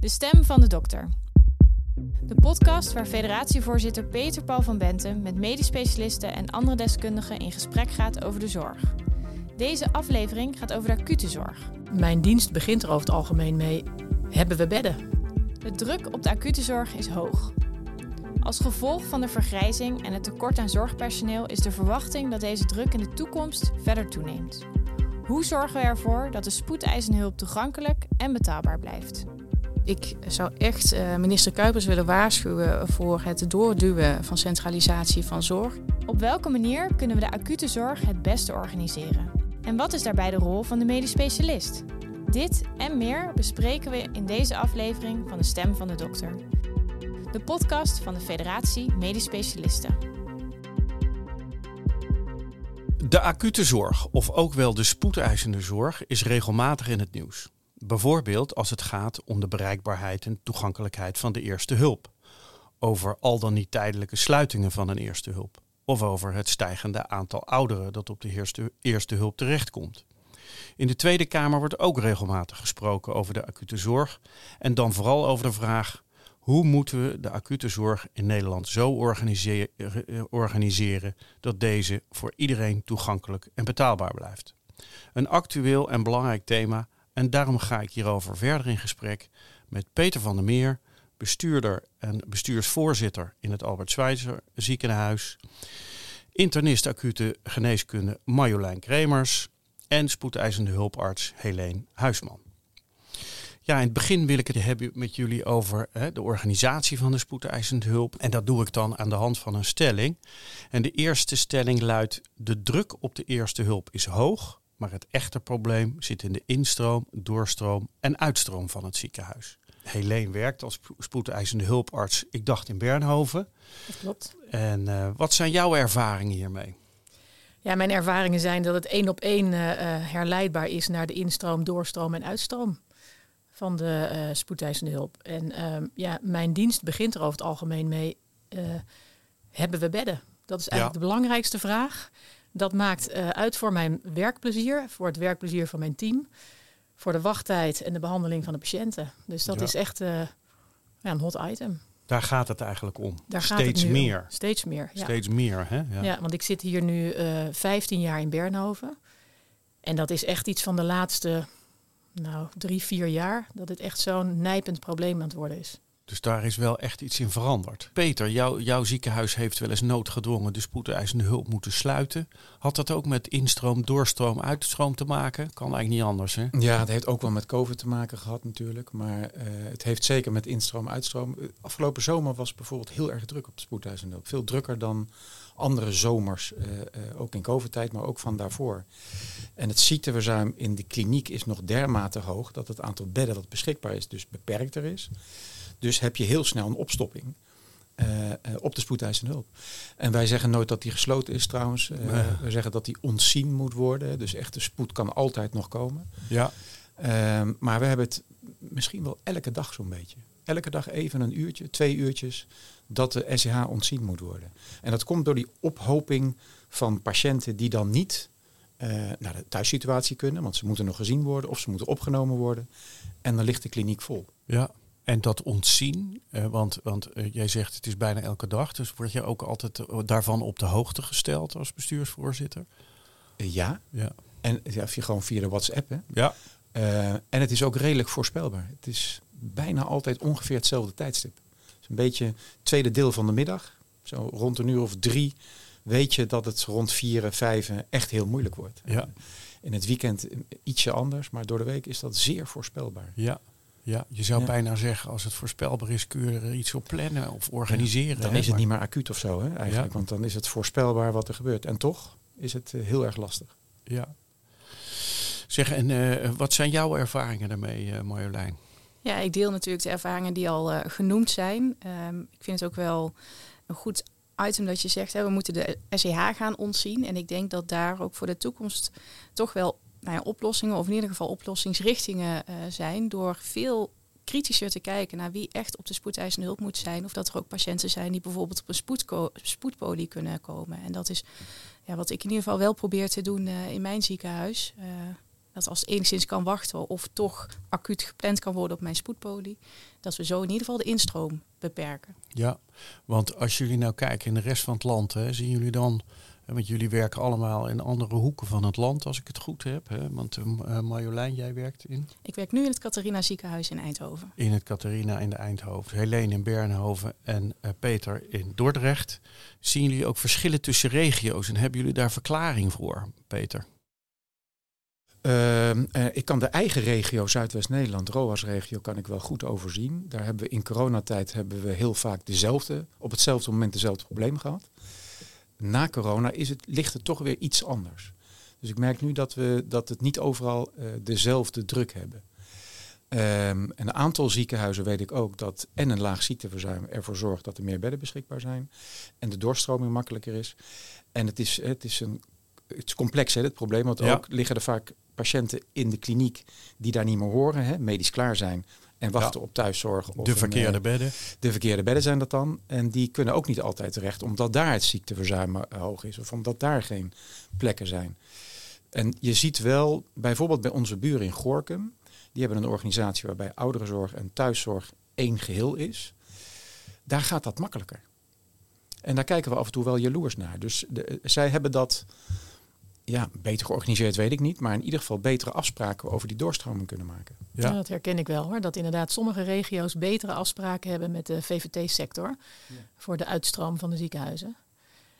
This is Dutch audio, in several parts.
De stem van de dokter. De podcast waar federatievoorzitter Peter Paul van Benten met medisch specialisten en andere deskundigen in gesprek gaat over de zorg. Deze aflevering gaat over de acute zorg. Mijn dienst begint er over het algemeen mee: hebben we bedden? De druk op de acute zorg is hoog. Als gevolg van de vergrijzing en het tekort aan zorgpersoneel is de verwachting dat deze druk in de toekomst verder toeneemt. Hoe zorgen we ervoor dat de spoedeisende hulp toegankelijk en betaalbaar blijft? Ik zou echt uh, minister Kuipers willen waarschuwen voor het doorduwen van centralisatie van zorg. Op welke manier kunnen we de acute zorg het beste organiseren? En wat is daarbij de rol van de medisch specialist? Dit en meer bespreken we in deze aflevering van de Stem van de Dokter. De podcast van de Federatie Medisch Specialisten. De acute zorg, of ook wel de spoedeisende zorg, is regelmatig in het nieuws. Bijvoorbeeld als het gaat om de bereikbaarheid en toegankelijkheid van de eerste hulp. Over al dan niet tijdelijke sluitingen van een eerste hulp. Of over het stijgende aantal ouderen dat op de eerste, eerste hulp terechtkomt. In de Tweede Kamer wordt ook regelmatig gesproken over de acute zorg. En dan vooral over de vraag: hoe moeten we de acute zorg in Nederland zo organiseren dat deze voor iedereen toegankelijk en betaalbaar blijft? Een actueel en belangrijk thema en daarom ga ik hierover verder in gesprek met Peter van der Meer, bestuurder en bestuursvoorzitter in het Albert Schweitzer ziekenhuis, internist acute geneeskunde Marjolein Kremers en spoedeisende hulparts Helene Huisman. Ja, in het begin wil ik het hebben met jullie over hè, de organisatie van de spoedeisende hulp. En dat doe ik dan aan de hand van een stelling. En de eerste stelling luidt: de druk op de eerste hulp is hoog, maar het echte probleem zit in de instroom, doorstroom en uitstroom van het ziekenhuis. Helene werkt als spoedeisende hulparts, ik dacht in Bernhoven. Dat klopt. En uh, wat zijn jouw ervaringen hiermee? Ja, mijn ervaringen zijn dat het één op één uh, herleidbaar is naar de instroom, doorstroom en uitstroom van de uh, spoedeisende hulp. En uh, ja, mijn dienst begint er over het algemeen mee: hebben we bedden? Dat is eigenlijk de belangrijkste vraag. Dat maakt uh, uit voor mijn werkplezier, voor het werkplezier van mijn team, voor de wachttijd en de behandeling van de patiënten. Dus dat Ja. is echt uh, ja, een hot item. Daar gaat het eigenlijk om. Daar gaat Steeds het nu om. meer. Steeds meer. Ja. Steeds meer, hè? Ja. Ja. want ik zit hier nu uh, 15 jaar in Bernhoven. En dat is echt iets van de laatste nou, drie, vier jaar. Dat het echt zo'n nijpend probleem aan het worden is. Dus daar is wel echt iets in veranderd. Peter, jou, jouw ziekenhuis heeft wel eens noodgedwongen de spoedeisende hulp moeten sluiten. Had dat ook met instroom, doorstroom, uitstroom te maken? Kan eigenlijk niet anders, hè? Ja, het heeft ook wel met COVID te maken gehad natuurlijk. Maar uh, het heeft zeker met instroom, uitstroom. Afgelopen zomer was bijvoorbeeld heel erg druk op de spoedeisende hulp. Veel drukker dan andere zomers, uh, uh, ook in COVID-tijd, maar ook van daarvoor. En het ziekteverzuim in de kliniek is nog dermate hoog dat het aantal bedden dat beschikbaar is dus beperkter is. Dus heb je heel snel een opstopping uh, uh, op de spoedeisende hulp. En wij zeggen nooit dat die gesloten is trouwens. Uh, Nee. We zeggen dat die ontzien moet worden. Dus echte spoed kan altijd nog komen. Ja. Ehm, maar we hebben het misschien wel elke dag zo'n beetje. Elke dag even een uurtje, twee uurtjes, dat de SCH ontzien moet worden. En dat komt door die ophoping van patiënten die dan niet uh, naar de thuissituatie kunnen, want ze moeten nog gezien worden of ze moeten opgenomen worden. En dan ligt de kliniek vol. Ja, en dat ontzien, uh, want, want uh, jij zegt het is bijna elke dag, dus word je ook altijd uh, daarvan op de hoogte gesteld als bestuursvoorzitter? ja. ja. En ja, gewoon via de WhatsApp. Hè? Ja. Uh, en het is ook redelijk voorspelbaar. Het is bijna altijd ongeveer hetzelfde tijdstip. Dus een beetje tweede deel van de middag, zo rond een uur of drie, weet je dat het rond vier, vijf echt heel moeilijk wordt. Ja. In het weekend ietsje anders, maar door de week is dat zeer voorspelbaar. Ja. Ja, je zou ja. bijna zeggen, als het voorspelbaar is, kun je er iets op plannen of organiseren. Ja, dan hè? is het niet meer acuut of zo, hè, eigenlijk. Ja. Want dan is het voorspelbaar wat er gebeurt. En toch is het uh, heel erg lastig. Ja. Zeg, en uh, wat zijn jouw ervaringen daarmee, uh, Marjolein? Ja, ik deel natuurlijk de ervaringen die al uh, genoemd zijn. Um, ik vind het ook wel een goed item dat je zegt, hè, we moeten de SEH gaan ontzien. En ik denk dat daar ook voor de toekomst toch wel nou ja, oplossingen, of in ieder geval oplossingsrichtingen uh, zijn, door veel kritischer te kijken naar wie echt op de spoedeisende hulp moet zijn. Of dat er ook patiënten zijn die bijvoorbeeld op een spoedpolie kunnen komen. En dat is ja, wat ik in ieder geval wel probeer te doen uh, in mijn ziekenhuis. Uh, Dat als het enigszins kan wachten of toch acuut gepland kan worden op mijn spoedpolie, dat we zo in ieder geval de instroom beperken. Ja, want als jullie nou kijken in de rest van het land, hè, zien jullie dan want jullie werken allemaal in andere hoeken van het land, als ik het goed heb. Hè? Want uh, Marjolein, jij werkt in? Ik werk nu in het Catharina ziekenhuis in Eindhoven. In het Catharina in de Eindhoven. Helene in Bernhoven en uh, Peter in Dordrecht. Zien jullie ook verschillen tussen regio's en hebben jullie daar verklaring voor, Peter? Uh, uh, ik kan de eigen regio Zuidwest-Nederland, ROAS-regio, kan ik wel goed overzien. Daar hebben we in coronatijd hebben we heel vaak dezelfde, op hetzelfde moment dezelfde probleem gehad na corona is het, ligt het toch weer iets anders. Dus ik merk nu dat we dat het niet overal uh, dezelfde druk hebben. Um, een aantal ziekenhuizen weet ik ook dat en een laag ziekteverzuim ervoor zorgt dat er meer bedden beschikbaar zijn. En de doorstroming makkelijker is. En het is, het is, een, het is complex, hè, het probleem. Want ook liggen er vaak patiënten in de kliniek die daar niet meer horen, hè, medisch klaar zijn, en wachten op thuiszorg. Of de verkeerde een, bedden. De verkeerde bedden zijn dat dan. En die kunnen ook niet altijd terecht, omdat daar het ziekteverzuim eh, hoog is. Of omdat daar geen plekken zijn. En je ziet wel, bijvoorbeeld bij onze buren in Gorkum. Die hebben een organisatie waarbij ouderenzorg en thuiszorg één geheel is. Daar gaat dat makkelijker. En daar kijken we af en toe wel jaloers naar. Dus de, zij hebben dat ja, beter georganiseerd weet ik niet, maar in ieder geval betere afspraken over die doorstroming kunnen maken. Ja. dat herken ik wel hoor. Dat inderdaad sommige regio's betere afspraken hebben met de VVT-sector voor de uitstroom van de ziekenhuizen.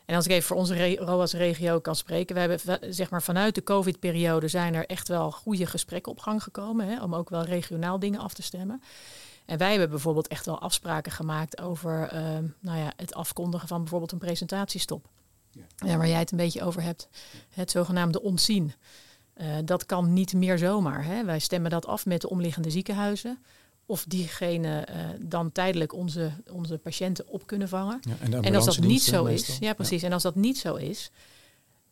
En als ik even voor onze ROAS-regio kan spreken, we hebben zeg maar vanuit de COVID-periode zijn er echt wel goede gesprekken op gang gekomen, hè, om ook wel regionaal dingen af te stemmen. En wij hebben bijvoorbeeld echt wel afspraken gemaakt over uh, nou ja, het afkondigen van bijvoorbeeld een presentatiestop. Ja. waar jij het een beetje over hebt. Het zogenaamde ontzien. Uh, dat kan niet meer zomaar. Hè. Wij stemmen dat af met de omliggende ziekenhuizen. Of diegene uh, dan tijdelijk onze, onze patiënten op kunnen vangen. Ja, en, als dat niet zo is, ja precies. En als dat niet zo is,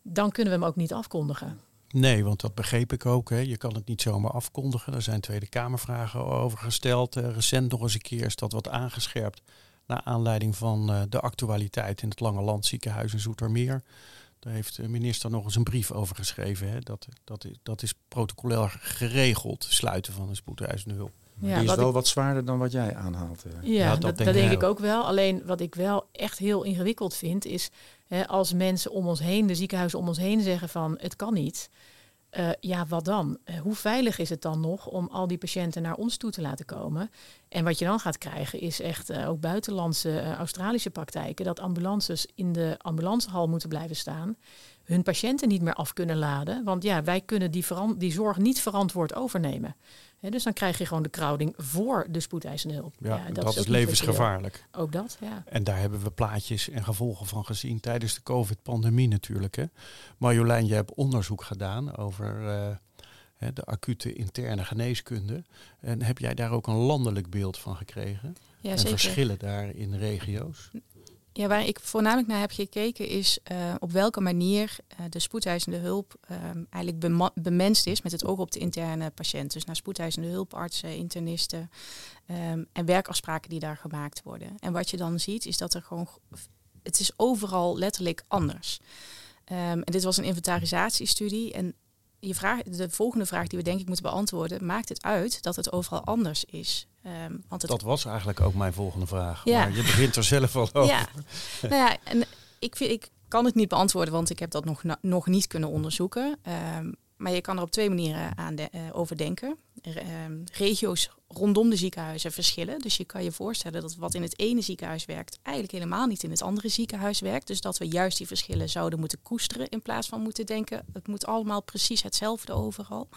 dan kunnen we hem ook niet afkondigen. Nee, want dat begreep ik ook. Hè. Je kan het niet zomaar afkondigen. Er zijn Tweede Kamervragen over gesteld. Uh, recent nog eens een keer is dat wat aangescherpt. Naar aanleiding van uh, de actualiteit in het Lange Land ziekenhuis in Zoetermeer. Daar heeft de minister nog eens een brief over geschreven. Hè. Dat, dat, dat is protocolair geregeld, sluiten van een spoedeisende hulp. Ja, die is wel wat zwaarder dan wat jij aanhaalt. Ja, ja dat, dat, denk, denk ik ook wel. Alleen wat ik wel echt heel ingewikkeld vind, is hè, als mensen om ons heen, de ziekenhuizen om ons heen zeggen van het kan niet. Uh, ja, wat dan? Uh, hoe veilig is het dan nog om al die patiënten naar ons toe te laten komen? En wat je dan gaat krijgen is echt uh, ook buitenlandse Australische praktijken, dat ambulances in de ambulancehal moeten blijven staan, hun patiënten niet meer af kunnen laden, want ja, wij kunnen die, die zorg niet verantwoord overnemen dus dan krijg je gewoon de crowding voor de spoedeisende hulp. Ja, dat, dat, is, levensgevaarlijk. Ook dat, ja. En daar hebben we plaatjes en gevolgen van gezien tijdens de COVID-pandemie natuurlijk. Hè. Marjolein, je hebt onderzoek gedaan over uh, de acute interne geneeskunde. En heb jij daar ook een landelijk beeld van gekregen? Ja, en zeker. verschillen daar in regio's? Ja, waar ik voornamelijk naar heb gekeken is uh, op welke manier uh, de spoedeisende hulp um, eigenlijk bemenst is met het oog op de interne patiënt. Dus naar spoedeisende hulpartsen, internisten um, en werkafspraken die daar gemaakt worden. En wat je dan ziet is dat er gewoon, het is overal letterlijk anders. Um, en dit was een inventarisatiestudie en je vraag, de volgende vraag die we denk ik moeten beantwoorden, maakt het uit dat het overal anders is? Um, want het... Dat was eigenlijk ook mijn volgende vraag. Ja. Maar je begint er zelf al over. Ja. nou ja, en ik, vind, ik kan het niet beantwoorden, want ik heb dat nog, nog niet kunnen onderzoeken. Um, maar je kan er op twee manieren aan de, uh, over denken. Ehm, regio's rondom de ziekenhuizen verschillen. Dus je kan je voorstellen dat wat in het ene ziekenhuis werkt, eigenlijk helemaal niet in het andere ziekenhuis werkt. Dus dat we juist die verschillen zouden moeten koesteren in plaats van moeten denken, het moet allemaal precies hetzelfde overal.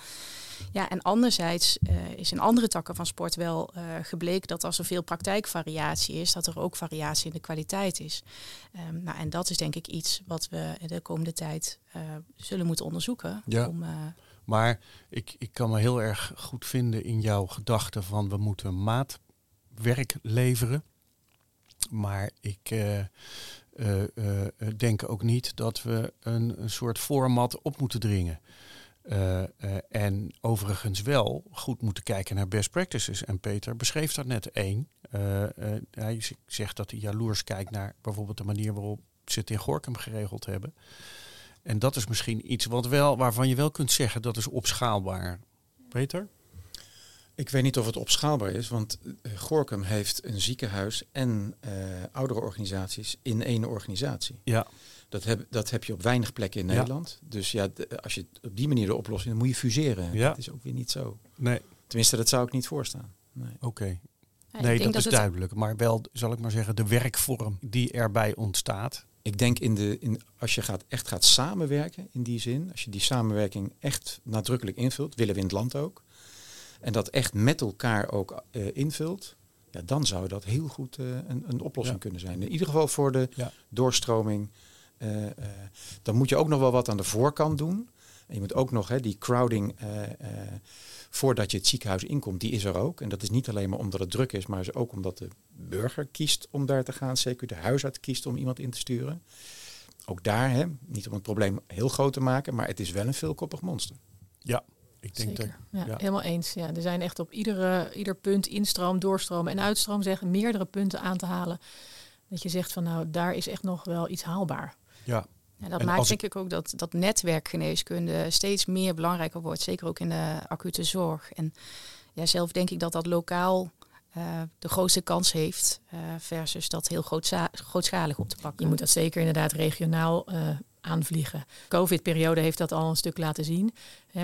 Ja, en anderzijds uh, is in andere takken van sport wel uh, gebleken dat als er veel praktijkvariatie is, dat er ook variatie in de kwaliteit is. Um, nou, en dat is denk ik iets wat we de komende tijd uh, zullen moeten onderzoeken. Ja. Om, maar ik, ik kan me heel erg goed vinden in jouw gedachte van we moeten maatwerk leveren. Maar ik uh, uh, uh, denk ook niet dat we een, een soort format op moeten dringen. en overigens wel goed moeten kijken naar best practices. En Peter beschreef daar net één. hij zegt dat hij jaloers kijkt naar bijvoorbeeld de manier waarop ze het in Gorkum geregeld hebben. En dat is misschien iets wat wel, waarvan je wel kunt zeggen dat is opschaalbaar. Peter? Ik weet niet of het opschaalbaar is, want uh, Gorkum heeft een ziekenhuis en uh, oudere organisaties in één organisatie. Ja. Dat heb, dat heb je op weinig plekken in Nederland. Dus ja, als je op die manier de oplossing, dan moet je fuseren. Ja. Dat is ook weer niet zo. Nee. Tenminste, dat zou ik niet voorstaan. Nee. Oké. Nee, dat, is duidelijk. Maar wel, zal ik maar zeggen, de werkvorm die erbij ontstaat. Ik denk in de, in, als je gaat, echt gaat samenwerken in die zin, als je die samenwerking echt nadrukkelijk invult, willen we in het land ook, en dat echt met elkaar ook uh, invult, ja, dan zou dat heel goed uh, een, een oplossing Ja. kunnen zijn. In ieder geval voor de Ja. doorstroming. eh, eh, dan moet je ook nog wel wat aan de voorkant doen. En je moet ook nog hè, die crowding, eh, eh, voordat je het ziekenhuis inkomt, die is er ook. En dat is niet alleen maar omdat het druk is, maar is ook omdat de burger kiest om daar te gaan. Zeker de huisarts kiest om iemand in te sturen. Ook daar, hè, niet om het probleem heel groot te maken, maar het is wel een veelkoppig monster. Ja, ik denk Zeker. dat. Ja, ja. Helemaal eens. Ja, er zijn echt op iedere, ieder punt instroom, doorstroom en uitstroom zeggen meerdere punten aan te halen. Dat je zegt van nou, daar is echt nog wel iets haalbaar. Ja, Ja, dat En maakt denk ik ook dat, dat netwerkgeneeskunde steeds meer belangrijker wordt. Zeker ook in de acute zorg. En ja, zelf denk ik dat dat lokaal eh, de grootste kans heeft. eh, versus dat heel grootschalig op te pakken. Je moet dat zeker inderdaad regionaal eh, aanvliegen. Covid-periode heeft dat al een stuk laten zien.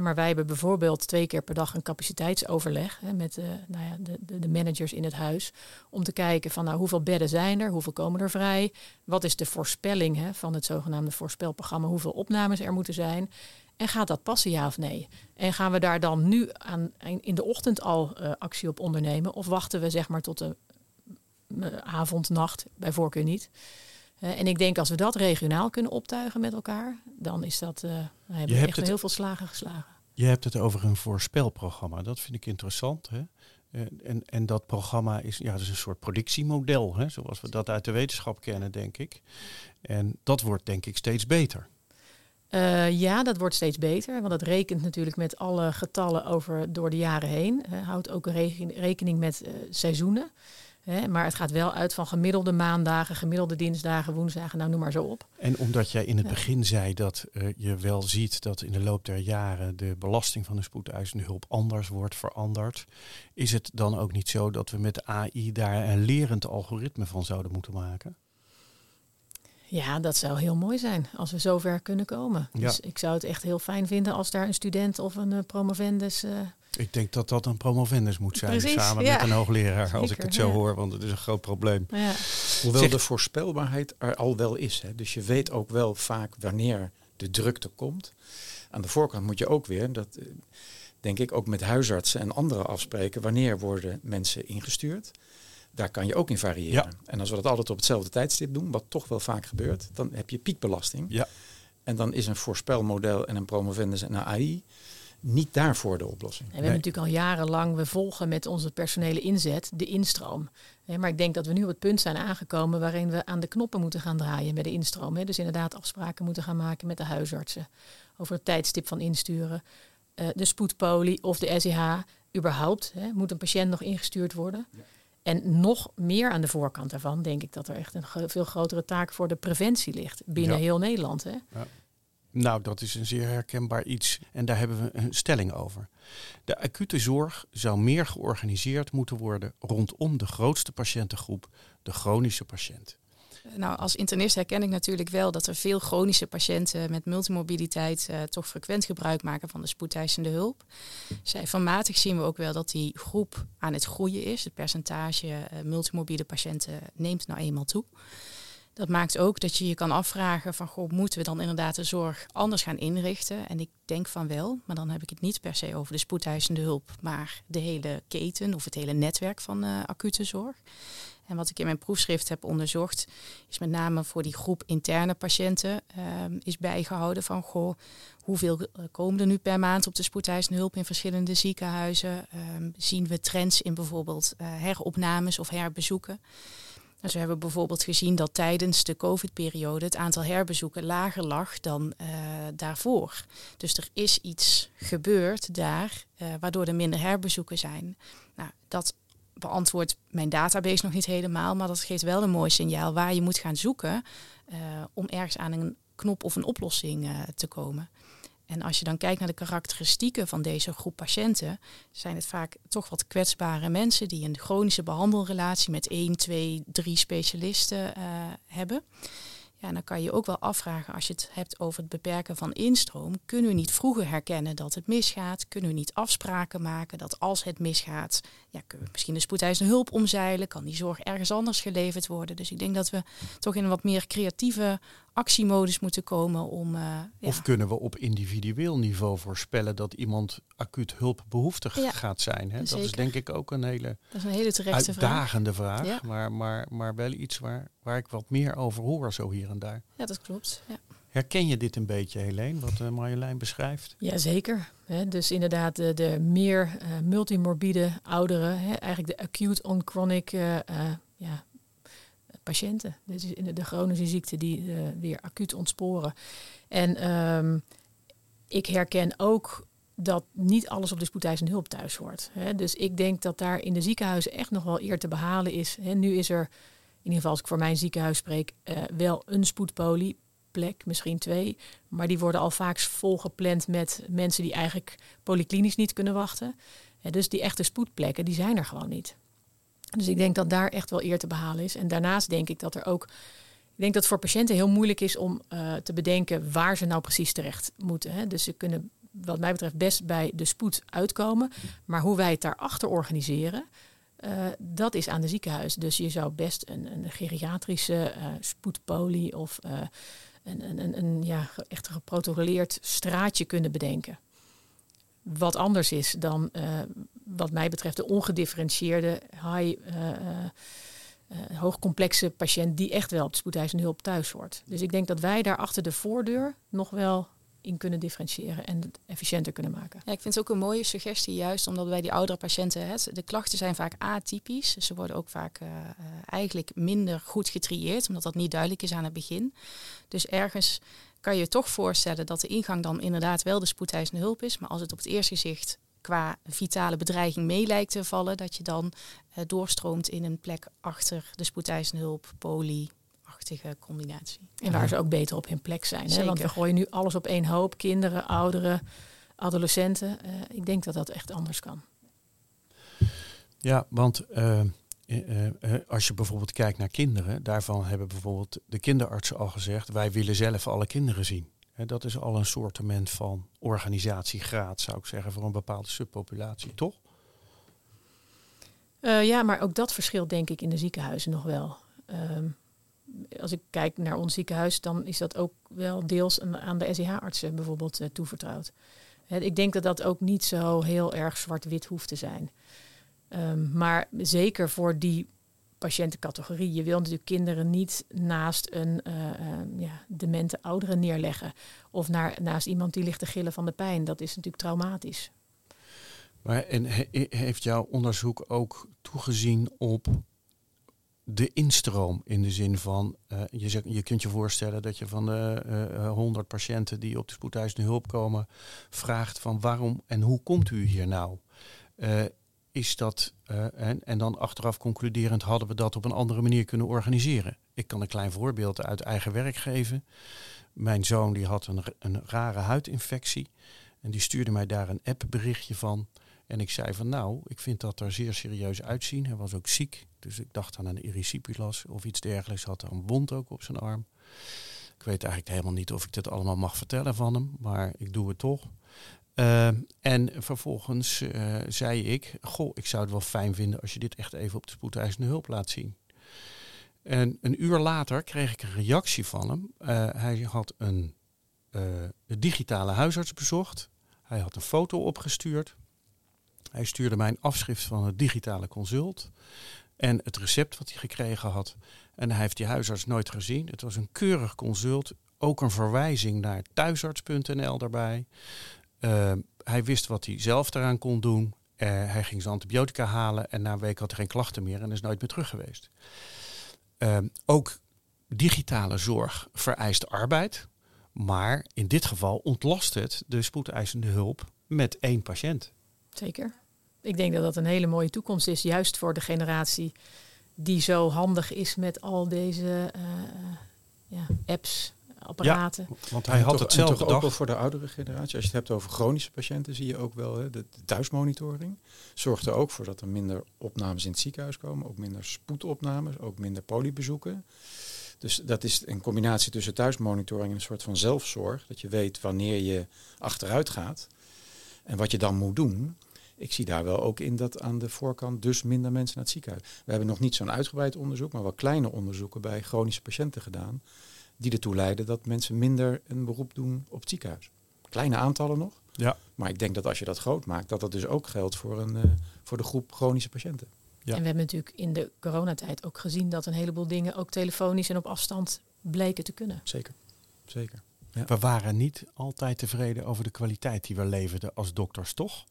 Maar wij hebben bijvoorbeeld twee keer per dag een capaciteitsoverleg met eh, nou ja, de, de, de managers in het huis. Om te kijken van nou, hoeveel bedden zijn er, hoeveel komen er vrij. Wat is de voorspelling van het zogenaamde voorspelprogramma, hoeveel opnames er moeten zijn. En gaat dat passen, ja of nee? En gaan we daar dan nu aan, in de ochtend al eh, actie op ondernemen? Of wachten we zeg maar tot de eh, avond, nacht, bij voorkeur niet? Eh, en ik denk als we dat regionaal kunnen optuigen met elkaar, dan is dat, eh hebben we hebt echt het- heel veel slagen geslagen. je hebt het over een voorspelprogramma. Dat vind ik interessant. Hè? En, en, en dat programma is, ja, dat is een soort predictiemodel, hè? zoals we dat uit de wetenschap kennen, denk ik. En dat wordt denk ik steeds beter. Eh, ja, dat wordt steeds beter, want het rekent natuurlijk met alle getallen over door de jaren heen. Eh, houdt ook reken- rekening met eh, seizoenen. Hè, maar het gaat wel uit van gemiddelde maandagen, gemiddelde dinsdagen, woensdagen, nou noem maar zo op. En omdat jij in het Ja. begin zei dat eh, je wel ziet dat in de loop der jaren de belasting van de spoedeisende hulp anders wordt veranderd, is het dan ook niet zo dat we met AI daar een lerend algoritme van zouden moeten maken? Ja, dat zou heel mooi zijn als we zover kunnen komen. Ja. Dus ik zou het echt heel fijn vinden als daar een student of een eh, promovendus eh, Ik denk dat dat een promovendus moet zijn, Precies, samen ja. met een hoogleraar, als ik het zo ja. hoor, want het is een groot probleem. ja, Hoewel Zeg- de voorspelbaarheid er al wel is. Hè. Dus je weet ook wel vaak wanneer de drukte komt. Aan de voorkant moet je ook weer, dat eh, denk ik ook met huisartsen en anderen afspreken, wanneer worden mensen ingestuurd. Daar kan je ook in variëren. Ja. En als we dat altijd op hetzelfde tijdstip doen, wat toch wel vaak gebeurt, dan heb je piekbelasting. Ja. En dan is een voorspelmodel en een promovendus en een AI niet daarvoor de oplossing. En we hebben natuurlijk al jarenlang, we volgen met onze personele inzet de instroom. Hè, Maar ik denk dat we nu op het punt zijn aangekomen waarin we aan de knoppen moeten gaan draaien met de instroom. hè. Dus inderdaad afspraken moeten gaan maken met de huisartsen over het tijdstip van insturen. Eh, de spoedpolie of de SEH, überhaupt, hè, moet een patiënt nog ingestuurd worden. En nog meer aan de voorkant daarvan denk ik dat er echt een veel grotere taak voor de preventie ligt binnen Ja. heel Nederland. Hè. Nou, dat is een zeer herkenbaar iets en daar hebben we een stelling over. De acute zorg zou meer georganiseerd moeten worden rondom de grootste patiëntengroep, de chronische patiënt. Nou, als internist herken ik natuurlijk wel dat er veel chronische patiënten met multimobiliteit eh, toch frequent gebruik maken van de spoedeisende hulp. Cijfermatig zien we ook wel dat die groep aan het groeien is. Het percentage eh, multimobiele patiënten neemt nou eenmaal toe. Dat maakt ook dat je je kan afvragen van, goh, moeten we dan inderdaad de zorg anders gaan inrichten? En ik denk van wel, maar dan heb ik het niet per se over de spoedeisende hulp, maar de hele keten of het hele netwerk van eh, acute zorg. En wat ik in mijn proefschrift heb onderzocht, is met name voor die groep interne patiënten ehm, is bijgehouden van goh, hoeveel eh, komen er nu per maand op de spoedeisende hulp in verschillende ziekenhuizen? Ehm, zien we trends in bijvoorbeeld eh, heropnames of herbezoeken? Dus we hebben bijvoorbeeld gezien dat tijdens de COVID-periode het aantal herbezoeken lager lag dan eh, daarvoor. Dus er is iets gebeurd daar, eh, waardoor er minder herbezoeken zijn. Nou, dat beantwoordt mijn database nog niet helemaal, maar dat geeft wel een mooi signaal waar je moet gaan zoeken eh, om ergens aan een knop of een oplossing te komen. En als je dan kijkt naar de karakteristieken van deze groep patiënten, zijn het vaak toch wat kwetsbare mensen die een chronische behandelrelatie met één, twee, drie specialisten uh, hebben. Ja, dan kan je ook wel afvragen als je het hebt over het beperken van instroom. Kunnen we niet vroeger herkennen dat het misgaat? Kunnen we niet afspraken maken dat als het misgaat, ja, kunnen we misschien de spoedeisende hulp omzeilen? Kan die zorg ergens anders geleverd worden? Dus ik denk dat we toch in een wat meer creatieve actiemodus moeten komen om. Uh, ja. Of kunnen we op individueel niveau voorspellen dat iemand acuut hulpbehoeftig gaat zijn? Hè? Dat is denk ik ook een hele, dat is een hele terechte uitdagende vraag. vraag maar, maar, maar wel iets waar, waar ik wat meer over hoor, zo hier en daar. Ja, dat klopt. Ja. Herken je dit een beetje, Helene, wat uh, Marjolein beschrijft? Jazeker. dus inderdaad, de, de meer uh, multimorbide ouderen, eigenlijk de acute on chronic ja, patiënten. Is de, chronische ziekte die weer acuut ontsporen. En um, ik herken ook dat niet alles op de spoedeisende hulp thuis hoort. Dus ik denk dat daar in de ziekenhuizen echt nog wel eer te behalen is. Nu is er, in ieder geval als ik voor mijn ziekenhuis spreek, wel een spoedpolieplek, misschien twee. Maar die worden al vaak volgepland met mensen die eigenlijk polyklinisch niet kunnen wachten. Dus die echte spoedplekken, die zijn er gewoon niet. Dus ik denk dat daar echt wel eer te behalen is. En daarnaast denk ik dat er ook. Ik denk dat het voor patiënten heel moeilijk is om uh, te bedenken waar ze nou precies terecht moeten. Hè. Dus ze kunnen, wat mij betreft, best bij de spoed uitkomen. Maar hoe wij het daarachter organiseren, uh, dat is aan de ziekenhuis. Dus je zou best een, een geriatrische uh, spoedpolie of een, een, een, een ja, echt geprotocoleerd straatje kunnen bedenken wat anders is dan uh, wat mij betreft de ongedifferentieerde, high, uh, hoogcomplexe patiënt die echt wel op de spoedeisende hulp thuis hoort. Dus ik denk dat wij daar achter de voordeur nog wel in kunnen differentiëren en het efficiënter kunnen maken. Ja, ik vind het ook een mooie suggestie, juist omdat bij die oudere patiënten, het, de klachten zijn vaak atypisch. Ze worden ook vaak uh, eigenlijk minder goed getrieerd, omdat dat niet duidelijk is aan het begin. Dus ergens kan je je toch voorstellen dat de ingang dan inderdaad wel de spoedeisende hulp is. Maar als het op het eerste gezicht qua vitale bedreiging mee lijkt te vallen, dat je dan uh, doorstroomt in een plek achter de spoedeisende hulp, poli, combinatie. En waar ze ook beter op hun plek zijn. Hè? Want we gooien nu alles op één hoop. Kinderen, ouderen, adolescenten. Uh, ik denk dat dat echt anders kan. Ja, want uh, uh, als je bijvoorbeeld kijkt naar kinderen, daarvan hebben bijvoorbeeld de kinderartsen al gezegd, wij willen zelf alle kinderen zien. He, dat is al een soortement van organisatiegraad, zou ik zeggen, voor een bepaalde subpopulatie, toch? Uh, ja, maar ook dat verschilt denk ik in de ziekenhuizen nog wel. Um, als ik kijk naar ons ziekenhuis, dan is dat ook wel deels aan de SEH-artsen bijvoorbeeld uh, toevertrouwd. Ik denk dat dat ook niet zo heel erg zwart-wit hoeft te zijn. Um, maar zeker voor die patiëntencategorie. Je wil natuurlijk kinderen niet naast een uh, uh, ja, demente oudere neerleggen. Of naar, naast iemand die ligt te gillen van de pijn. Dat is natuurlijk traumatisch. Maar en he, heeft jouw onderzoek ook toegezien op de instroom? In de zin van, uh, je, je kunt je voorstellen dat je van de 100 patiënten die op de spoedeisende hulp komen, vraagt van waarom en hoe komt u hier nou? is dat, uh, en, en dan achteraf concluderend, hadden we dat op een andere manier kunnen organiseren. Ik kan een klein voorbeeld uit eigen werk geven. Mijn zoon die had een, een rare huidinfectie en die stuurde mij daar een appberichtje van. En ik zei van nou, ik vind dat er zeer serieus uitzien. Hij was ook ziek, dus ik dacht aan een erysipelas of iets dergelijks. Had er een wond ook op zijn arm. Ik weet eigenlijk helemaal niet of ik dit allemaal mag vertellen van hem, maar ik doe het toch. Uh, en vervolgens uh, zei ik, goh, ik zou het wel fijn vinden als je dit echt even op de spoedeisende hulp laat zien. En een uur later kreeg ik een reactie van hem. Uh, hij had een digitale huisarts bezocht. Hij had een foto opgestuurd. Hij stuurde mij een afschrift van het digitale consult. En het recept wat hij gekregen had. En hij heeft die huisarts nooit gezien. Het was een keurig consult. Ook een verwijzing naar thuisarts.nl daarbij. Uh, hij wist wat hij zelf eraan kon doen. Uh, hij ging zijn antibiotica halen en na een week had hij geen klachten meer en is nooit meer terug geweest. Uh, ook digitale zorg vereist arbeid, maar in dit geval ontlast het de spoedeisende hulp met één patiënt. Zeker. Ik denk dat dat een hele mooie toekomst is, juist voor de generatie die zo handig is met al deze uh, ja, apps, apparaten. Want hij had toch- het zelf en toch ook wel bedacht. voor de oudere generatie. Als je het hebt over chronische patiënten, zie je ook wel hè, de, de thuismonitoring. Zorgt er ook voor dat er minder opnames in het ziekenhuis komen. Ook minder spoedopnames, ook minder polybezoeken. Dus dat is een combinatie tussen thuismonitoring en een soort van zelfzorg. Dat je weet wanneer je achteruit gaat en wat je dan moet doen. Ik zie daar wel ook in dat aan de voorkant dus minder mensen naar het ziekenhuis. We hebben nog niet zo'n uitgebreid onderzoek, maar wel kleine onderzoeken bij chronische patiënten gedaan. Die ertoe leiden dat mensen minder een beroep doen op het ziekenhuis. Kleine aantallen nog. Ja. Maar ik denk dat als je dat groot maakt, dat dat dus ook geldt voor, een, eh, voor de groep chronische patiënten. Ja. En we hebben natuurlijk in de coronatijd ook gezien dat een heleboel dingen ook telefonisch en op afstand bleken te kunnen. Zeker. Zeker. We waren niet altijd tevreden over de kwaliteit die we leverden als dokters, toch?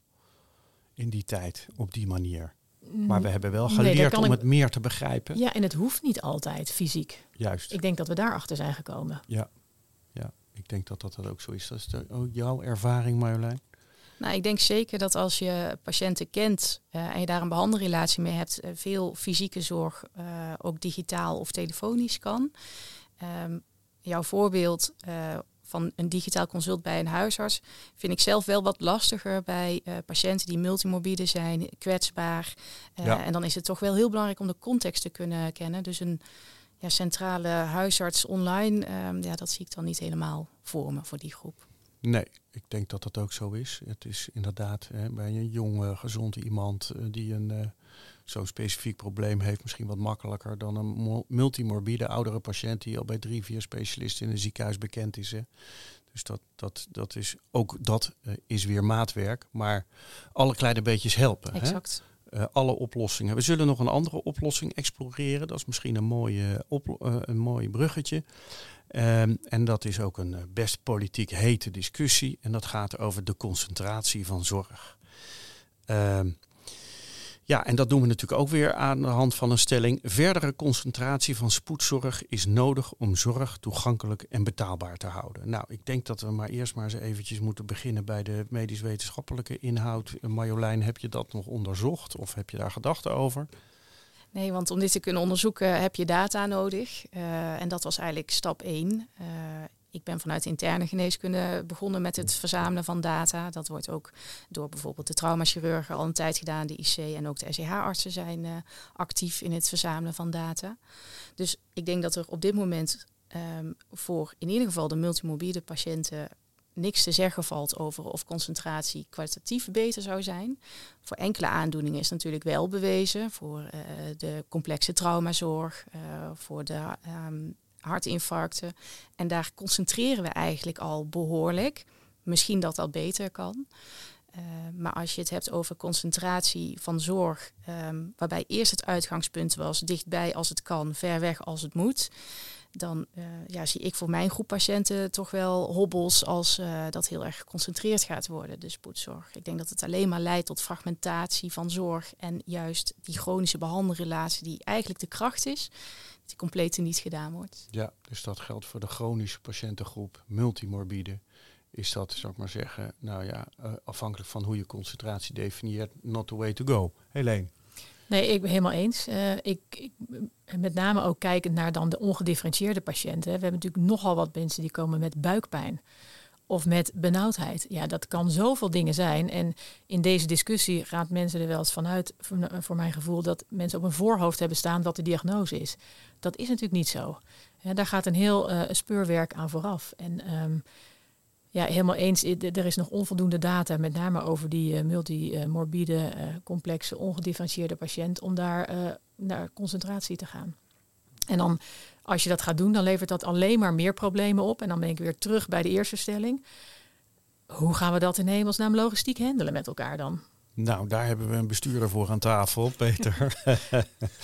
In die tijd, op die manier. Maar we hebben wel geleerd om ik- het meer te begrijpen. Ja, en het hoeft niet altijd fysiek. Juist. Ik denk dat we daarachter zijn gekomen. Ja. ja, ik denk dat dat, dat ook zo is. Dat is de, ook jouw ervaring, Marjolein. Nou, ik denk zeker dat als je patiënten kent eh, en je daar een behandelrelatie mee hebt, eh, veel fysieke zorg eh, ook digitaal of telefonisch kan. Ehm, jouw voorbeeld eh, van een digitaal consult bij een huisarts vind ik zelf wel wat lastiger bij eh, patiënten die multimorbide zijn, kwetsbaar. Eh, Ja. En dan is het toch wel heel belangrijk om de context te kunnen kennen. Dus een ja, centrale huisarts online, ehm, ja, dat zie ik dan niet helemaal voor me voor die groep. Nee, ik denk dat dat ook zo is. Het is inderdaad hè, bij een jonge, gezond iemand eh, die een zo'n specifiek probleem heeft, misschien wat makkelijker dan een mo- multimorbide oudere patiënt die al bij drie, vier specialisten in een ziekenhuis bekend is. Hè. Dus dat, dat, dat is ook dat eh, is weer maatwerk. Maar alle kleine beetjes helpen. Hè? Exact. eh, alle oplossingen. We zullen nog een andere oplossing exploreren. Dat is misschien een, mooie eh, een mooi bruggetje. Ehm, en dat is ook een best politiek hete discussie. En dat gaat over de concentratie van zorg. Ehm, ja, en dat doen we natuurlijk ook weer aan de hand van een stelling. Verdere concentratie van spoedzorg is nodig om zorg toegankelijk en betaalbaar te houden. Nou, ik denk dat we maar eerst maar eens eventjes moeten beginnen bij de medisch-wetenschappelijke inhoud. Eh, Marjolein, heb je dat nog onderzocht of heb je daar gedachten over? Nee, want om dit te kunnen onderzoeken heb je data nodig. Eh, en dat was eigenlijk stap 1. Ik ben vanuit interne geneeskunde begonnen met het verzamelen van data. Dat wordt ook door bijvoorbeeld de traumachirurgen al een tijd gedaan. De IC en ook de SEH-artsen zijn eh, actief in het verzamelen van data. Dus ik denk dat er op dit moment ehm, voor in ieder geval de multimorbide patiënten niks te zeggen valt over of concentratie kwalitatief beter zou zijn. Voor enkele aandoeningen is natuurlijk wel bewezen. Voor eh, de complexe traumazorg, eh, voor de ehm, hartinfarcten. En daar concentreren we eigenlijk al behoorlijk. Misschien dat dat beter kan. Uh, maar als je het hebt over concentratie van zorg, um, waarbij eerst het uitgangspunt was dichtbij als het kan, ver weg als het moet, dan uh, ja, zie ik voor mijn groep patiënten toch wel hobbels als uh, dat heel erg geconcentreerd gaat worden, de spoedzorg. Ik denk dat het alleen maar leidt tot fragmentatie van zorg en juist die chronische behandelrelatie die eigenlijk de kracht is, die compleet niet gedaan wordt. Ja, dus dat geldt voor de chronische patiëntengroep, multimorbide. Is dat, zou ik maar zeggen, nou ja, uh, afhankelijk van hoe je concentratie definieert, not the way to go. Helene. Nee, ik ben helemaal eens. Uh, ik, ik, met name ook kijkend naar dan de ongedifferentieerde patiënten. We hebben natuurlijk nogal wat mensen die komen met buikpijn of met benauwdheid. Ja, dat kan zoveel dingen zijn. En in deze discussie gaat mensen er wel eens vanuit, voor, mijn gevoel, dat mensen op een voorhoofd hebben staan wat de diagnose is. Dat is natuurlijk niet zo. Daar gaat een heel uh, speurwerk aan vooraf. En um, ja, helemaal eens. Er is nog onvoldoende data, met name over die uh, multimorbide, uh, complexe, ongedifferentieerde patiënt, om daar naar concentratie te gaan. En dan, als je dat gaat doen, dan levert dat alleen maar meer problemen op. En dan ben ik weer terug bij de eerste stelling. Hoe gaan we dat in hemelsnaam logistiek handelen met elkaar dan? Nou, daar hebben we een bestuurder voor aan tafel, Peter.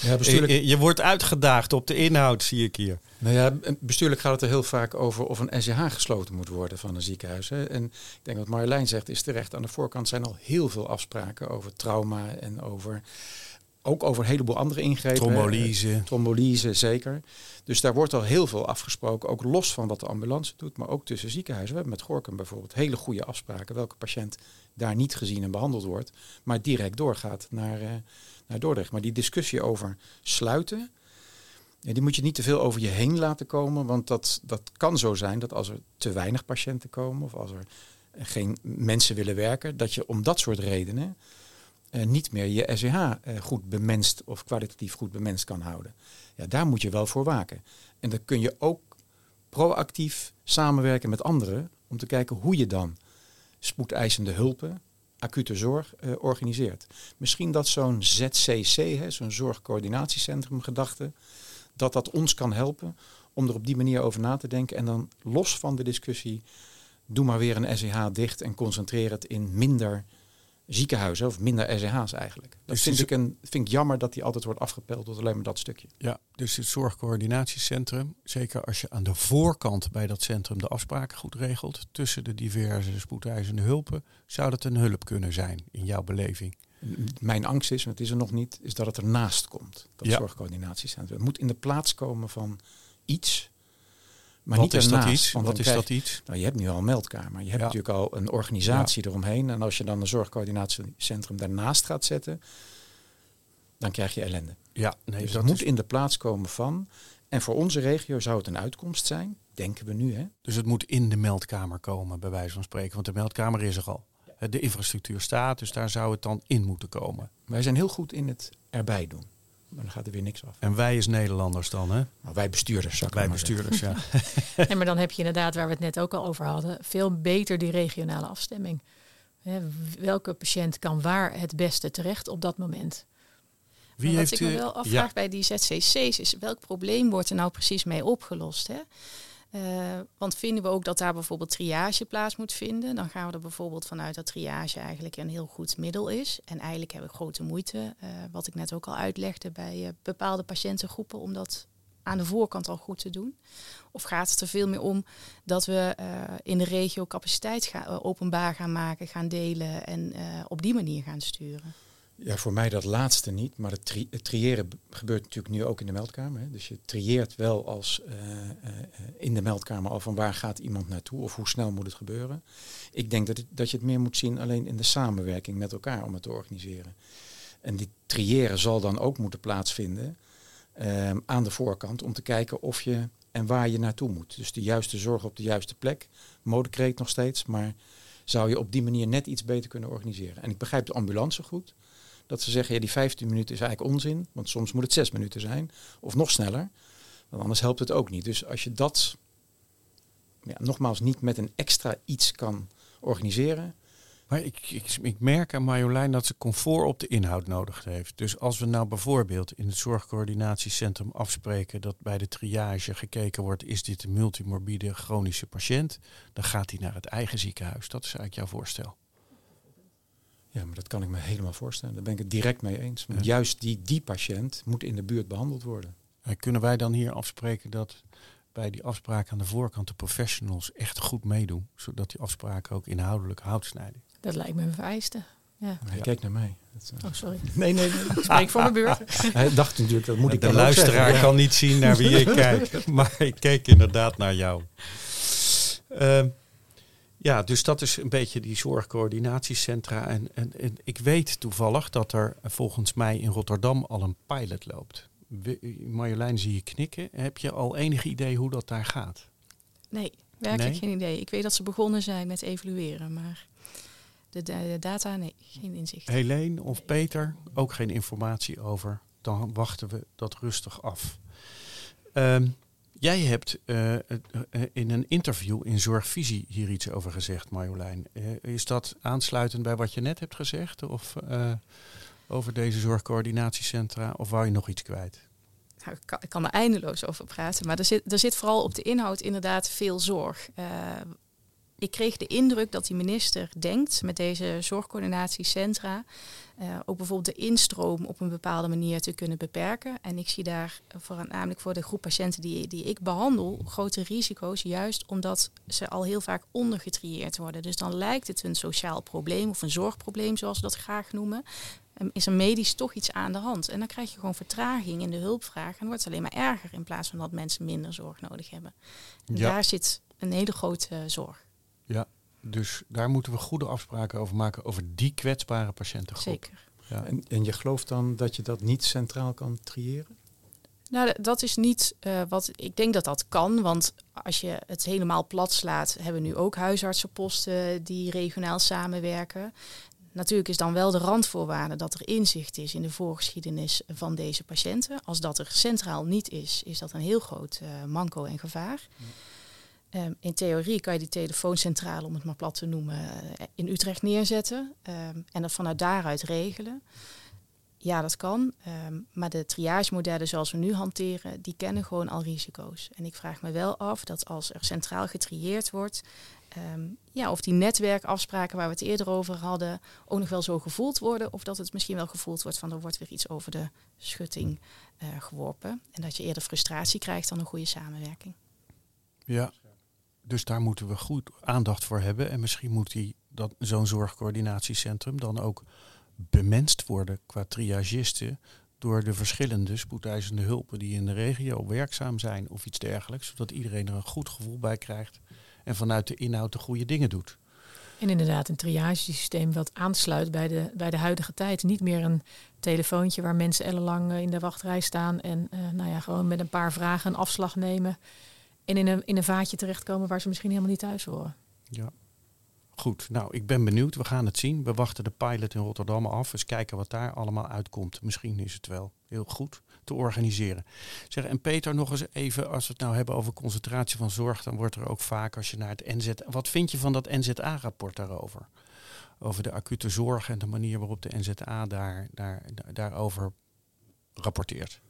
ja, bestuurlijk... je, je, wordt uitgedaagd op de inhoud, zie ik hier. Nou ja, bestuurlijk gaat het er heel vaak over of een SCH gesloten moet worden van een ziekenhuis. Hè. En ik denk wat Marjolein zegt is terecht. Aan de voorkant zijn al heel veel afspraken over trauma en over... Ook over een heleboel andere ingrepen. Trombolyse. Hè. Trombolyse, zeker. Dus daar wordt al heel veel afgesproken. Ook los van wat de ambulance doet, maar ook tussen ziekenhuizen. We hebben met Gorkum bijvoorbeeld hele goede afspraken. Welke patiënt daar niet gezien en behandeld wordt, maar direct doorgaat naar, uh, naar Dordrecht. Maar die discussie over sluiten, Ja, die moet je niet te veel over je heen laten komen, want dat, dat kan zo zijn dat als er te weinig patiënten komen of als er geen mensen willen werken, dat je om dat soort redenen uh, niet meer je SEH uh, goed bemenst of kwalitatief goed bemenst kan houden. Ja, daar moet je wel voor waken. En dan kun je ook proactief samenwerken met anderen om te kijken hoe je dan spoedeisende hulpen, acute zorg uh, organiseert. Misschien dat zo'n ZCC, zo'n zorgcoördinatiecentrum gedachte, dat dat ons kan helpen om er op die manier over na te denken en dan los van de discussie, doe maar weer een SEH dicht en concentreer het in minder ziekenhuizen of minder SEH's eigenlijk. Dat dus vind, ik een, vind ik jammer dat die altijd wordt afgepeld tot alleen maar dat stukje. Ja, dus het zorgcoördinatiecentrum, zeker als je aan de voorkant bij dat centrum de afspraken goed regelt tussen de diverse spoedeisende hulpen, zou dat een hulp kunnen zijn in jouw beleving? Mijn angst is, en het is er nog niet, is dat het ernaast komt, dat ja. zorgcoördinatiecentrum. Het moet in de plaats komen van iets maar wat niet is dat iets? Want wat is dat iets? Nou, je hebt nu al een meldkamer. Je hebt natuurlijk al een organisatie eromheen. En als je dan een zorgcoördinatiecentrum daarnaast gaat zetten, dan krijg je ellende. Ja, nee, dus dat moet in de plaats komen van. En voor onze regio zou het een uitkomst zijn, denken we nu. Hè? Dus het moet in de meldkamer komen, bij wijze van spreken. Want de meldkamer is er al. De infrastructuur staat, dus daar zou het dan in moeten komen. Wij zijn heel goed in het erbij doen. Maar dan gaat er weer niks af. En wij als Nederlanders dan, hè? Nou, wij bestuurders, zou Wij bestuurders, ja. en maar dan heb je inderdaad, waar we het net ook al over hadden, veel beter die regionale afstemming. welke patiënt kan waar het beste terecht op dat moment? Wie wat heeft ik me wel afvraag bij die ZCC's is, welk probleem wordt er nou precies mee opgelost? Hè? Uh, want vinden we ook dat daar bijvoorbeeld triage plaats moet vinden, dan gaan we er bijvoorbeeld vanuit dat triage eigenlijk een heel goed middel is. En eigenlijk hebben we grote moeite, uh, wat ik net ook al uitlegde, bij uh, bepaalde patiëntengroepen om dat aan de voorkant al goed te doen. Of gaat het er veel meer om dat we in de regio capaciteit openbaar gaan maken, gaan delen en op die manier gaan sturen? Ja, voor mij dat laatste niet, maar het, tri het triëren gebeurt natuurlijk nu ook in de meldkamer. Hè. Dus je trieert wel als uh, uh, in de meldkamer al van waar gaat iemand naartoe of hoe snel moet het gebeuren. Ik denk dat, dat je het meer moet zien alleen in de samenwerking met elkaar om het te organiseren. En die triëren zal dan ook moeten plaatsvinden uh, aan de voorkant om te kijken of je en waar je naartoe moet. Dus de juiste zorg op de juiste plek. Modekreet nog steeds, maar zou je op die manier net iets beter kunnen organiseren. En ik begrijp de ambulance goed. Dat ze zeggen, ja, die 15 minuten is eigenlijk onzin, want soms moet het 6 minuten zijn. Of nog sneller, want anders helpt het ook niet. Dus als je dat ja, nogmaals niet met een extra iets kan organiseren. Maar ik, ik, ik merk aan Marjolein dat ze comfort op de inhoud nodig heeft. Dus als we nou bijvoorbeeld in het zorgcoördinatiecentrum afspreken dat bij de triage gekeken wordt, is dit een multimorbide chronische patiënt, dan gaat hij naar het eigen ziekenhuis. Dat is eigenlijk jouw voorstel. Ja, maar dat kan ik me helemaal voorstellen. Daar ben ik het direct mee eens. Want juist die, die patiënt moet in de buurt behandeld worden. En kunnen wij dan hier afspreken dat bij die afspraken aan de voorkant de professionals echt goed meedoen, zodat die afspraken ook inhoudelijk hout snijden? Dat lijkt me een vereiste. Ja. Hij ja. kijkt naar mij. Uh... Oh, sorry. Nee, nee, nee. Ik spreek voor mijn beurt. Hij dacht natuurlijk, dat moet ik De luisteraar kan niet zien naar wie ik kijk, maar ik keek inderdaad naar jou. Uh, ja, dus dat is een beetje die zorgcoördinatiecentra. En, en, en, ik weet toevallig dat er volgens mij in Rotterdam al een pilot loopt. Marjolein, zie je knikken. Heb je al enig idee hoe dat daar gaat? Nee, werkelijk geen idee. Ik weet dat ze begonnen zijn met evalueren, maar de, de, data, nee, geen inzicht. Helene of Peter, ook geen informatie over. Dan wachten we dat rustig af. Um, Jij hebt uh, in een interview in Zorgvisie hier iets over gezegd, Marjolein. Uh, is dat aansluitend bij wat je net hebt gezegd? Of over deze zorgcoördinatiecentra? Of wou je nog iets kwijt? Nou, ik, kan, ik, kan, er eindeloos over praten. Maar er zit, er zit vooral op de inhoud inderdaad veel zorg ik kreeg de indruk dat die minister denkt met deze zorgcoördinatiecentra uh, ook bijvoorbeeld de instroom op een bepaalde manier te kunnen beperken. En ik zie daar voor, namelijk voor de groep patiënten die, die ik behandel grote risico's, juist omdat ze al heel vaak ondergetrieerd worden. Dus dan lijkt het een sociaal probleem of een zorgprobleem, zoals we dat graag noemen. Um, is er medisch toch iets aan de hand? En dan krijg je gewoon vertraging in de hulpvraag en wordt het alleen maar erger in plaats van dat mensen minder zorg nodig hebben. En daar zit een hele grote zorg. Ja, dus daar moeten we goede afspraken over maken, over die kwetsbare patiëntengroep. Zeker. Ja. En, en je gelooft dan dat je dat niet centraal kan triëren? Nou, dat is niet uh, wat ik denk dat dat kan. Want als je het helemaal plat slaat, hebben we nu ook huisartsenposten die regionaal samenwerken. Natuurlijk is dan wel de randvoorwaarde dat er inzicht is in de voorgeschiedenis van deze patiënten. Als dat er centraal niet is, is dat een heel groot uh, manco en gevaar. Um, in theorie kan je die telefooncentrale, om het maar plat te noemen, uh, in Utrecht neerzetten um, en dat vanuit daaruit regelen. Ja, dat kan. Um, maar de triagemodellen zoals we nu hanteren, die kennen gewoon al risico's. En ik vraag me wel af dat als er centraal getrieerd wordt, ja, of die netwerkafspraken waar we het eerder over hadden, ook nog wel zo gevoeld worden. Of dat het misschien wel gevoeld wordt van er wordt weer iets over de schutting uh, geworpen. En dat je eerder frustratie krijgt dan een goede samenwerking. Ja, dus daar moeten we goed aandacht voor hebben. En misschien moet die, dat, zo'n zorgcoördinatiecentrum dan ook bemenst worden qua triagisten door de verschillende spoedeisende hulpen die in de regio werkzaam zijn of iets dergelijks, zodat iedereen er een goed gevoel bij krijgt en vanuit de inhoud de goede dingen doet. En inderdaad, een triagesysteem wat aansluit bij de, bij de huidige tijd. Niet meer een telefoontje waar mensen ellenlang eh, in de wachtrij staan en uh, nou ja, gewoon met een paar vragen een afslag nemen. En in een, in een vaatje terechtkomen waar ze misschien helemaal niet thuis horen. Ja. Goed, nou ik ben benieuwd. We gaan het zien. We wachten de pilot in Rotterdam af. Eens kijken wat daar allemaal uitkomt. Misschien is het wel heel goed te organiseren. Zeg, en Peter, nog eens even, als we het nou hebben over concentratie van zorg, dan wordt er ook vaak als je naar het NZ. Wat vind je van dat NZA-rapport daarover? Over de acute zorg en de manier waarop de NZA daar, daar, daarover rapporteert.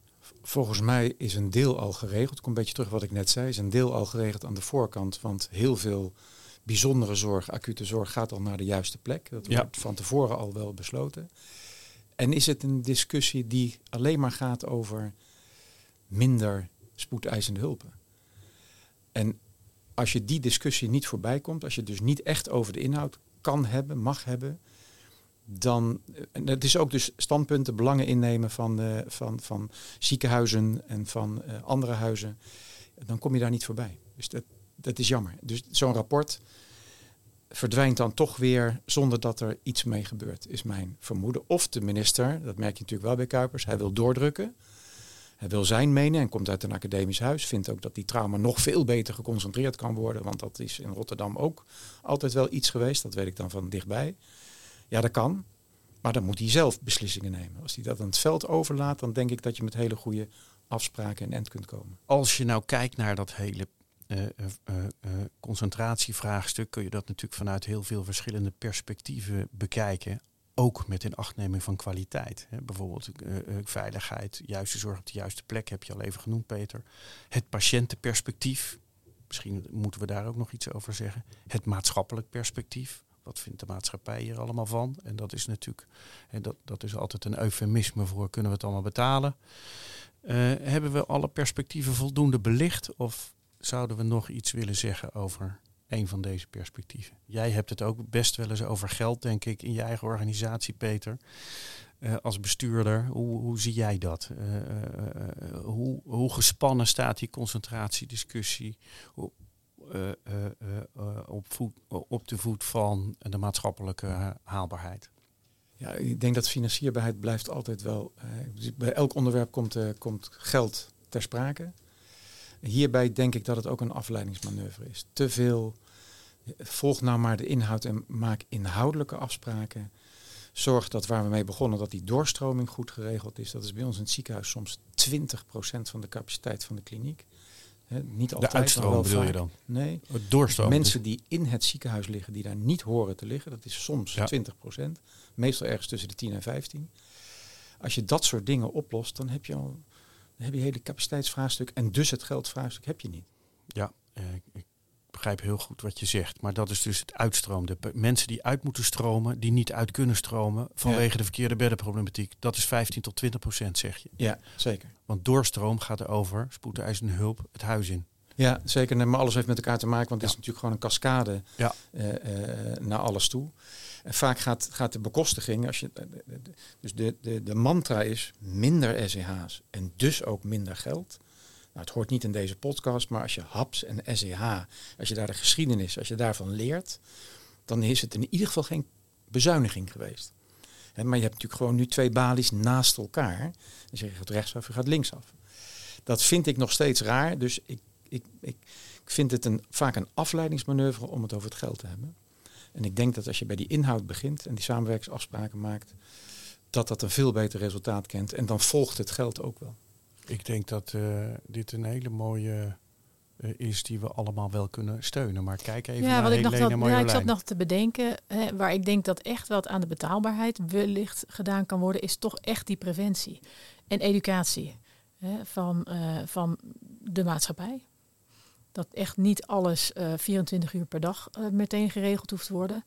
Volgens mij is een deel al geregeld. Kom een beetje terug wat ik net zei. Is een deel al geregeld aan de voorkant. Want heel veel bijzondere zorg, acute zorg, gaat al naar de juiste plek. Dat wordt van tevoren al wel besloten. En is het een discussie die alleen maar gaat over minder spoedeisende hulpen? En als je die discussie niet voorbij komt, als je dus niet echt over de inhoud kan hebben, mag hebben, dan. Het is ook dus standpunten, belangen innemen van, uh, van, van ziekenhuizen en van uh, andere huizen. Dan kom je daar niet voorbij. Dus dat, dat is jammer. Dus zo'n rapport verdwijnt dan toch weer zonder dat er iets mee gebeurt, is mijn vermoeden. Of de minister, dat merk je natuurlijk wel bij Kuipers, hij wil doordrukken. Hij wil zijn menen en komt uit een academisch huis. Vindt ook dat die trauma nog veel beter geconcentreerd kan worden. Want dat is in Rotterdam ook altijd wel iets geweest. Dat weet ik dan van dichtbij. Ja, dat kan. Maar dan moet hij zelf beslissingen nemen. Als hij dat aan het veld overlaat, dan denk ik dat je met hele goede afspraken en end kunt komen. Als je nou kijkt naar dat hele uh, uh, concentratievraagstuk kun je dat natuurlijk vanuit heel veel verschillende perspectieven bekijken. Ook met inachtneming van kwaliteit. Hè. Bijvoorbeeld veiligheid, juiste zorg op de juiste plek, heb je al even genoemd, Peter. Het patiëntenperspectief, misschien moeten we daar ook nog iets over zeggen. Het maatschappelijk perspectief. Wat vindt de maatschappij hier allemaal van? En dat is natuurlijk, hè, dat, dat is altijd een eufemisme voor kunnen we het allemaal betalen. hebben we alle perspectieven voldoende belicht? Of zouden we nog iets willen zeggen over een van deze perspectieven? Jij hebt het ook best wel eens over geld, denk ik, in je eigen organisatie, Peter. Uh, als bestuurder, hoe, hoe zie jij dat? Uh, hoe, hoe gespannen staat die concentratiediscussie op, op, voet, op de voet van de maatschappelijke haalbaarheid? Ja, ik denk dat financierbaarheid blijft altijd wel. bij elk onderwerp komt, komt geld ter sprake. Hierbij denk ik dat het ook een afleidingsmanoeuvre is. Te veel, volg nou maar de inhoud en maak inhoudelijke afspraken. Zorg dat waar we mee begonnen, dat die doorstroming goed geregeld is. Dat is bij ons in het ziekenhuis soms 20% van de capaciteit van de kliniek. Niet altijd. De uitstroom bedoel je dan? Nee. Het doorstroom. Mensen die in het ziekenhuis liggen, die daar niet horen te liggen, dat is soms ja. 20%. Meestal ergens tussen de 10 en 15. Als je dat soort dingen oplost, dan heb je al heb je hele capaciteitsvraagstuk en dus het geldvraagstuk heb je niet. Ja, eh, ik begrijp heel goed wat je zegt. Maar dat is dus het uitstroom. De mensen die uit moeten stromen, die niet uit kunnen stromen vanwege de verkeerde beddenproblematiek. Dat is 15 tot 20 procent, zeg je. Ja, zeker. Want doorstroom gaat er over, spoedeisende hulp, het huis in. Ja, zeker. Maar alles heeft met elkaar te maken, want het is natuurlijk gewoon een cascade ja. uh, uh, naar alles toe. En vaak gaat, gaat de bekostiging, als je, dus de, de, de mantra is minder SEH's en dus ook minder geld. Nou, het hoort niet in deze podcast, maar als je HAPS en SEH, als je daar de geschiedenis, als je daarvan leert, dan is het in ieder geval geen bezuiniging geweest. maar je hebt natuurlijk gewoon nu twee balies naast elkaar. Dan zeg je gaat rechtsaf, je gaat linksaf. Dat vind ik nog steeds raar. Dus ik, ik, ik, ik vind het een, vaak een afleidingsmanoeuvre om het over het geld te hebben. En ik denk dat als je bij die inhoud begint en die samenwerkingsafspraken maakt, dat dat een veel beter resultaat kent. En dan volgt het geld ook wel. Ik denk dat uh, dit een hele mooie uh, is die we allemaal wel kunnen steunen. Maar kijk even ja, naar wat ik, nog Helene dat, ja, ik zat nog te bedenken, hè, waar ik denk dat echt wat aan de betaalbaarheid wellicht gedaan kan worden, is toch echt die preventie en educatie hè, van, uh, van de maatschappij. Dat echt niet alles 24 uur per dag meteen geregeld hoeft te worden.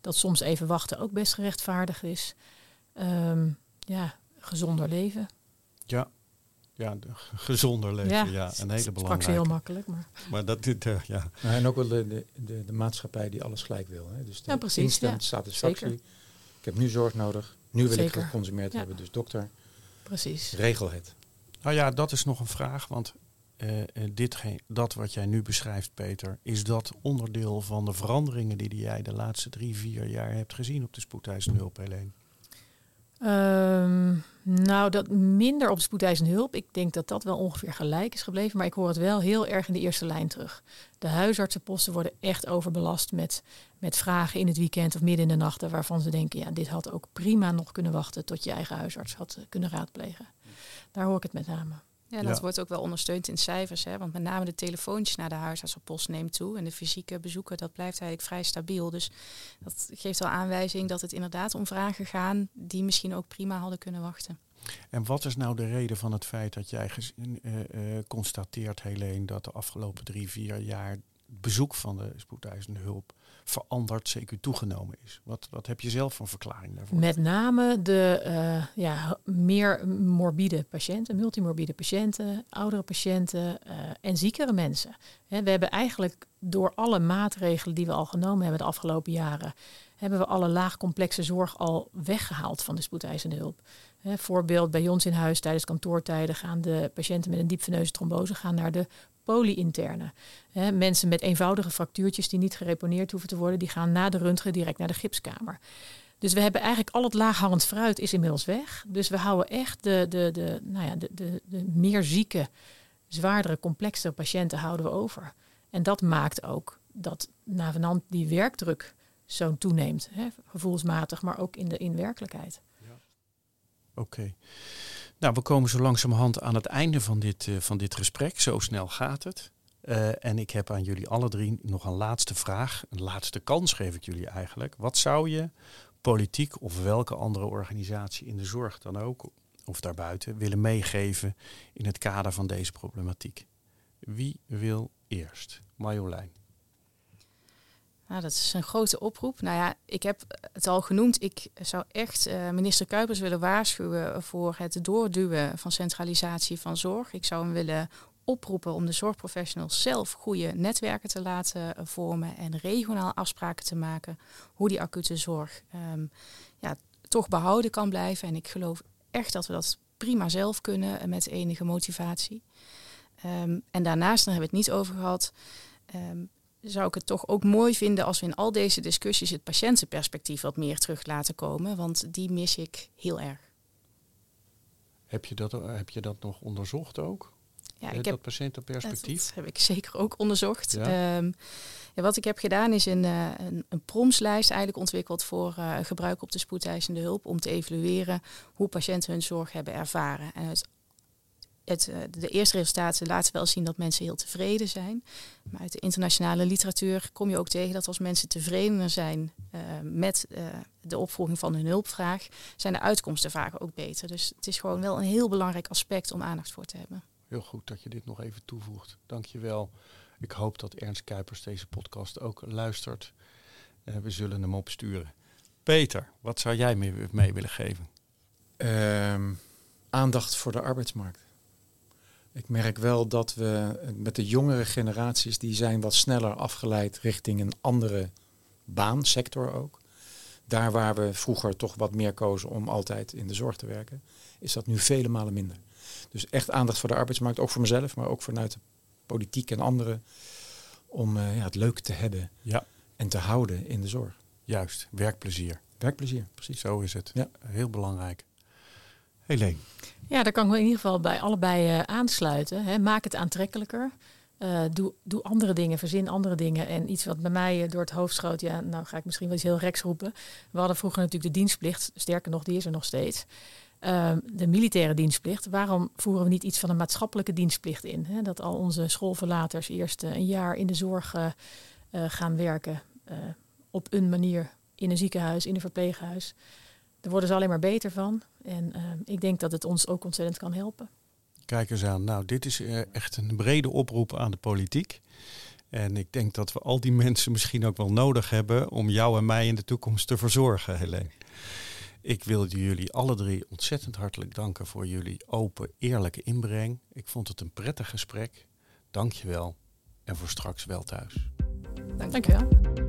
Dat soms even wachten ook best gerechtvaardigd is. Um, ja, gezonder leven. Ja, ja, gezonder leven. Ja, ja een hele belangrijke. heel makkelijk. Maar, maar dat dit, uh, ja. En ook wel de, de, de, de, maatschappij die alles gelijk wil. Hè. Dus de ja, precies. Instant ja. satisfactie. Zeker. Ik heb nu zorg nodig. Nu wil Zeker. ik geconsumeerd ja. hebben. Dus dokter, precies. regel het. Nou ja, dat is nog een vraag. Want uh, dit, dat wat jij nu beschrijft, Peter, is dat onderdeel van de veranderingen die jij de laatste drie, vier jaar hebt gezien op de spoedeisende hulp, Helene? Um, nou, dat minder op spoedeisende hulp. Ik denk dat dat wel ongeveer gelijk is gebleven. Maar ik hoor het wel heel erg in de eerste lijn terug. De huisartsenposten worden echt overbelast met, met vragen in het weekend of midden in de nachten. Waarvan ze denken, ja, dit had ook prima nog kunnen wachten tot je eigen huisarts had kunnen raadplegen. Daar hoor ik het met name. Ja, dat wordt ook wel ondersteund in cijfers. Hè? Want met name de telefoontjes naar de huisartsenpost neemt toe. En de fysieke bezoeken, dat blijft eigenlijk vrij stabiel. Dus dat geeft wel aanwijzing dat het inderdaad om vragen gaan die misschien ook prima hadden kunnen wachten. En wat is nou de reden van het feit dat jij uh, uh, constateert, Helene, dat de afgelopen drie, vier jaar bezoek van de spoedeisende hulp veranderd, zeker toegenomen is. Wat, wat heb je zelf van verklaring daarvoor? Met name de uh, ja, meer morbide patiënten, multimorbide patiënten, oudere patiënten uh, en ziekere mensen. We hebben eigenlijk door alle maatregelen die we al genomen hebben de afgelopen jaren, hebben we alle laagcomplexe zorg al weggehaald van de spoedeisende hulp. He, voorbeeld bij ons in huis tijdens kantoortijden gaan de patiënten met een diepveneuze trombose gaan naar de polyinterne. He, mensen met eenvoudige fractuurtjes die niet gereponeerd hoeven te worden, die gaan na de röntgen direct naar de gipskamer. Dus we hebben eigenlijk al het laaghangend fruit is inmiddels weg. Dus we houden echt de, de, de, nou ja, de, de, de meer zieke, zwaardere, complexere patiënten houden we over. En dat maakt ook dat navenant die werkdruk zo toeneemt. Hè, gevoelsmatig, maar ook in de in werkelijkheid. Oké. Nou, we komen zo langzamerhand aan het einde van dit, uh, van dit gesprek. Zo snel gaat het. Uh, en ik heb aan jullie alle drie nog een laatste vraag. Een laatste kans geef ik jullie eigenlijk. Wat zou je politiek of welke andere organisatie in de zorg dan ook, of daarbuiten, willen meegeven in het kader van deze problematiek? Wie wil eerst? Marjolein. Nou, dat is een grote oproep. Nou ja, ik heb het al genoemd. Ik zou echt uh, minister Kuipers willen waarschuwen voor het doorduwen van centralisatie van zorg. Ik zou hem willen oproepen om de zorgprofessionals zelf goede netwerken te laten eh, vormen en regionaal afspraken te maken hoe die acute zorg um, ja, toch behouden kan blijven. En ik geloof echt dat we dat prima zelf kunnen uh, met enige motivatie. Um, en daarnaast, daar hebben we het niet over gehad, um, zou ik het toch ook mooi vinden als we in al deze discussies het patiëntenperspectief wat meer terug laten komen, want die mis ik heel erg. Heb je dat, heb je dat nog onderzocht ook? Ja, ik dat heb, patiëntenperspectief? Dat heb ik zeker ook onderzocht. Ja. Um, ja, wat ik heb gedaan is een, uh, een, een promslijst eigenlijk ontwikkeld voor uh, gebruik op de spoedeisende hulp om te evalueren hoe patiënten hun zorg hebben ervaren. En het het, eh, de eerste resultaten laten wel zien dat mensen heel tevreden zijn. Maar uit de internationale literatuur kom je ook tegen dat als mensen tevredener zijn uh, met uh, de opvolging van hun hulpvraag, zijn de uitkomsten vaak ook beter. Dus het is gewoon wel een heel belangrijk aspect om aandacht voor te hebben. Heel goed dat je dit nog even toevoegt. Dank je wel. Ik hoop dat Ernst Kuipers deze podcast ook luistert. we zullen hem opsturen. Peter, wat zou jij mee, mee willen geven? Uh, aandacht voor de arbeidsmarkt. Ik merk wel dat we met de jongere generaties, die zijn wat sneller afgeleid richting een andere baansector ook. Daar waar we vroeger toch wat meer kozen om altijd in de zorg te werken, is dat nu vele malen minder. Dus echt aandacht voor de arbeidsmarkt, ook voor mezelf, maar ook vanuit de politiek en anderen, om uh, ja, het leuk te hebben ja. en te houden in de zorg. Juist, werkplezier. Werkplezier, precies. Zo is het. Ja. Heel belangrijk. Helene. Ja, daar kan ik me in ieder geval bij allebei uh, aansluiten. Hè. Maak het aantrekkelijker. Uh, doe, doe andere dingen, verzin andere dingen. En iets wat bij mij uh, door het hoofd schoot, ja, nou ga ik misschien wel eens heel rechts roepen. We hadden vroeger natuurlijk de dienstplicht, sterker nog, die is er nog steeds. Uh, de militaire dienstplicht. Waarom voeren we niet iets van een maatschappelijke dienstplicht in? Hè? Dat al onze schoolverlaters eerst een jaar in de zorg gaan werken. op een manier in een ziekenhuis, in een verpleeghuis. Daar worden ze alleen maar beter van. En ik denk dat het ons ook ontzettend kan helpen. Kijk eens aan. Nou, dit is eh, echt een brede oproep aan de politiek. En ik denk dat we al die mensen misschien ook wel nodig hebben om jou en mij in de toekomst te verzorgen, Helene. Ik wil jullie alle drie ontzettend hartelijk danken voor jullie open, eerlijke inbreng. Ik vond het een prettig gesprek. Dank je wel en voor straks wel thuis. Dank je wel.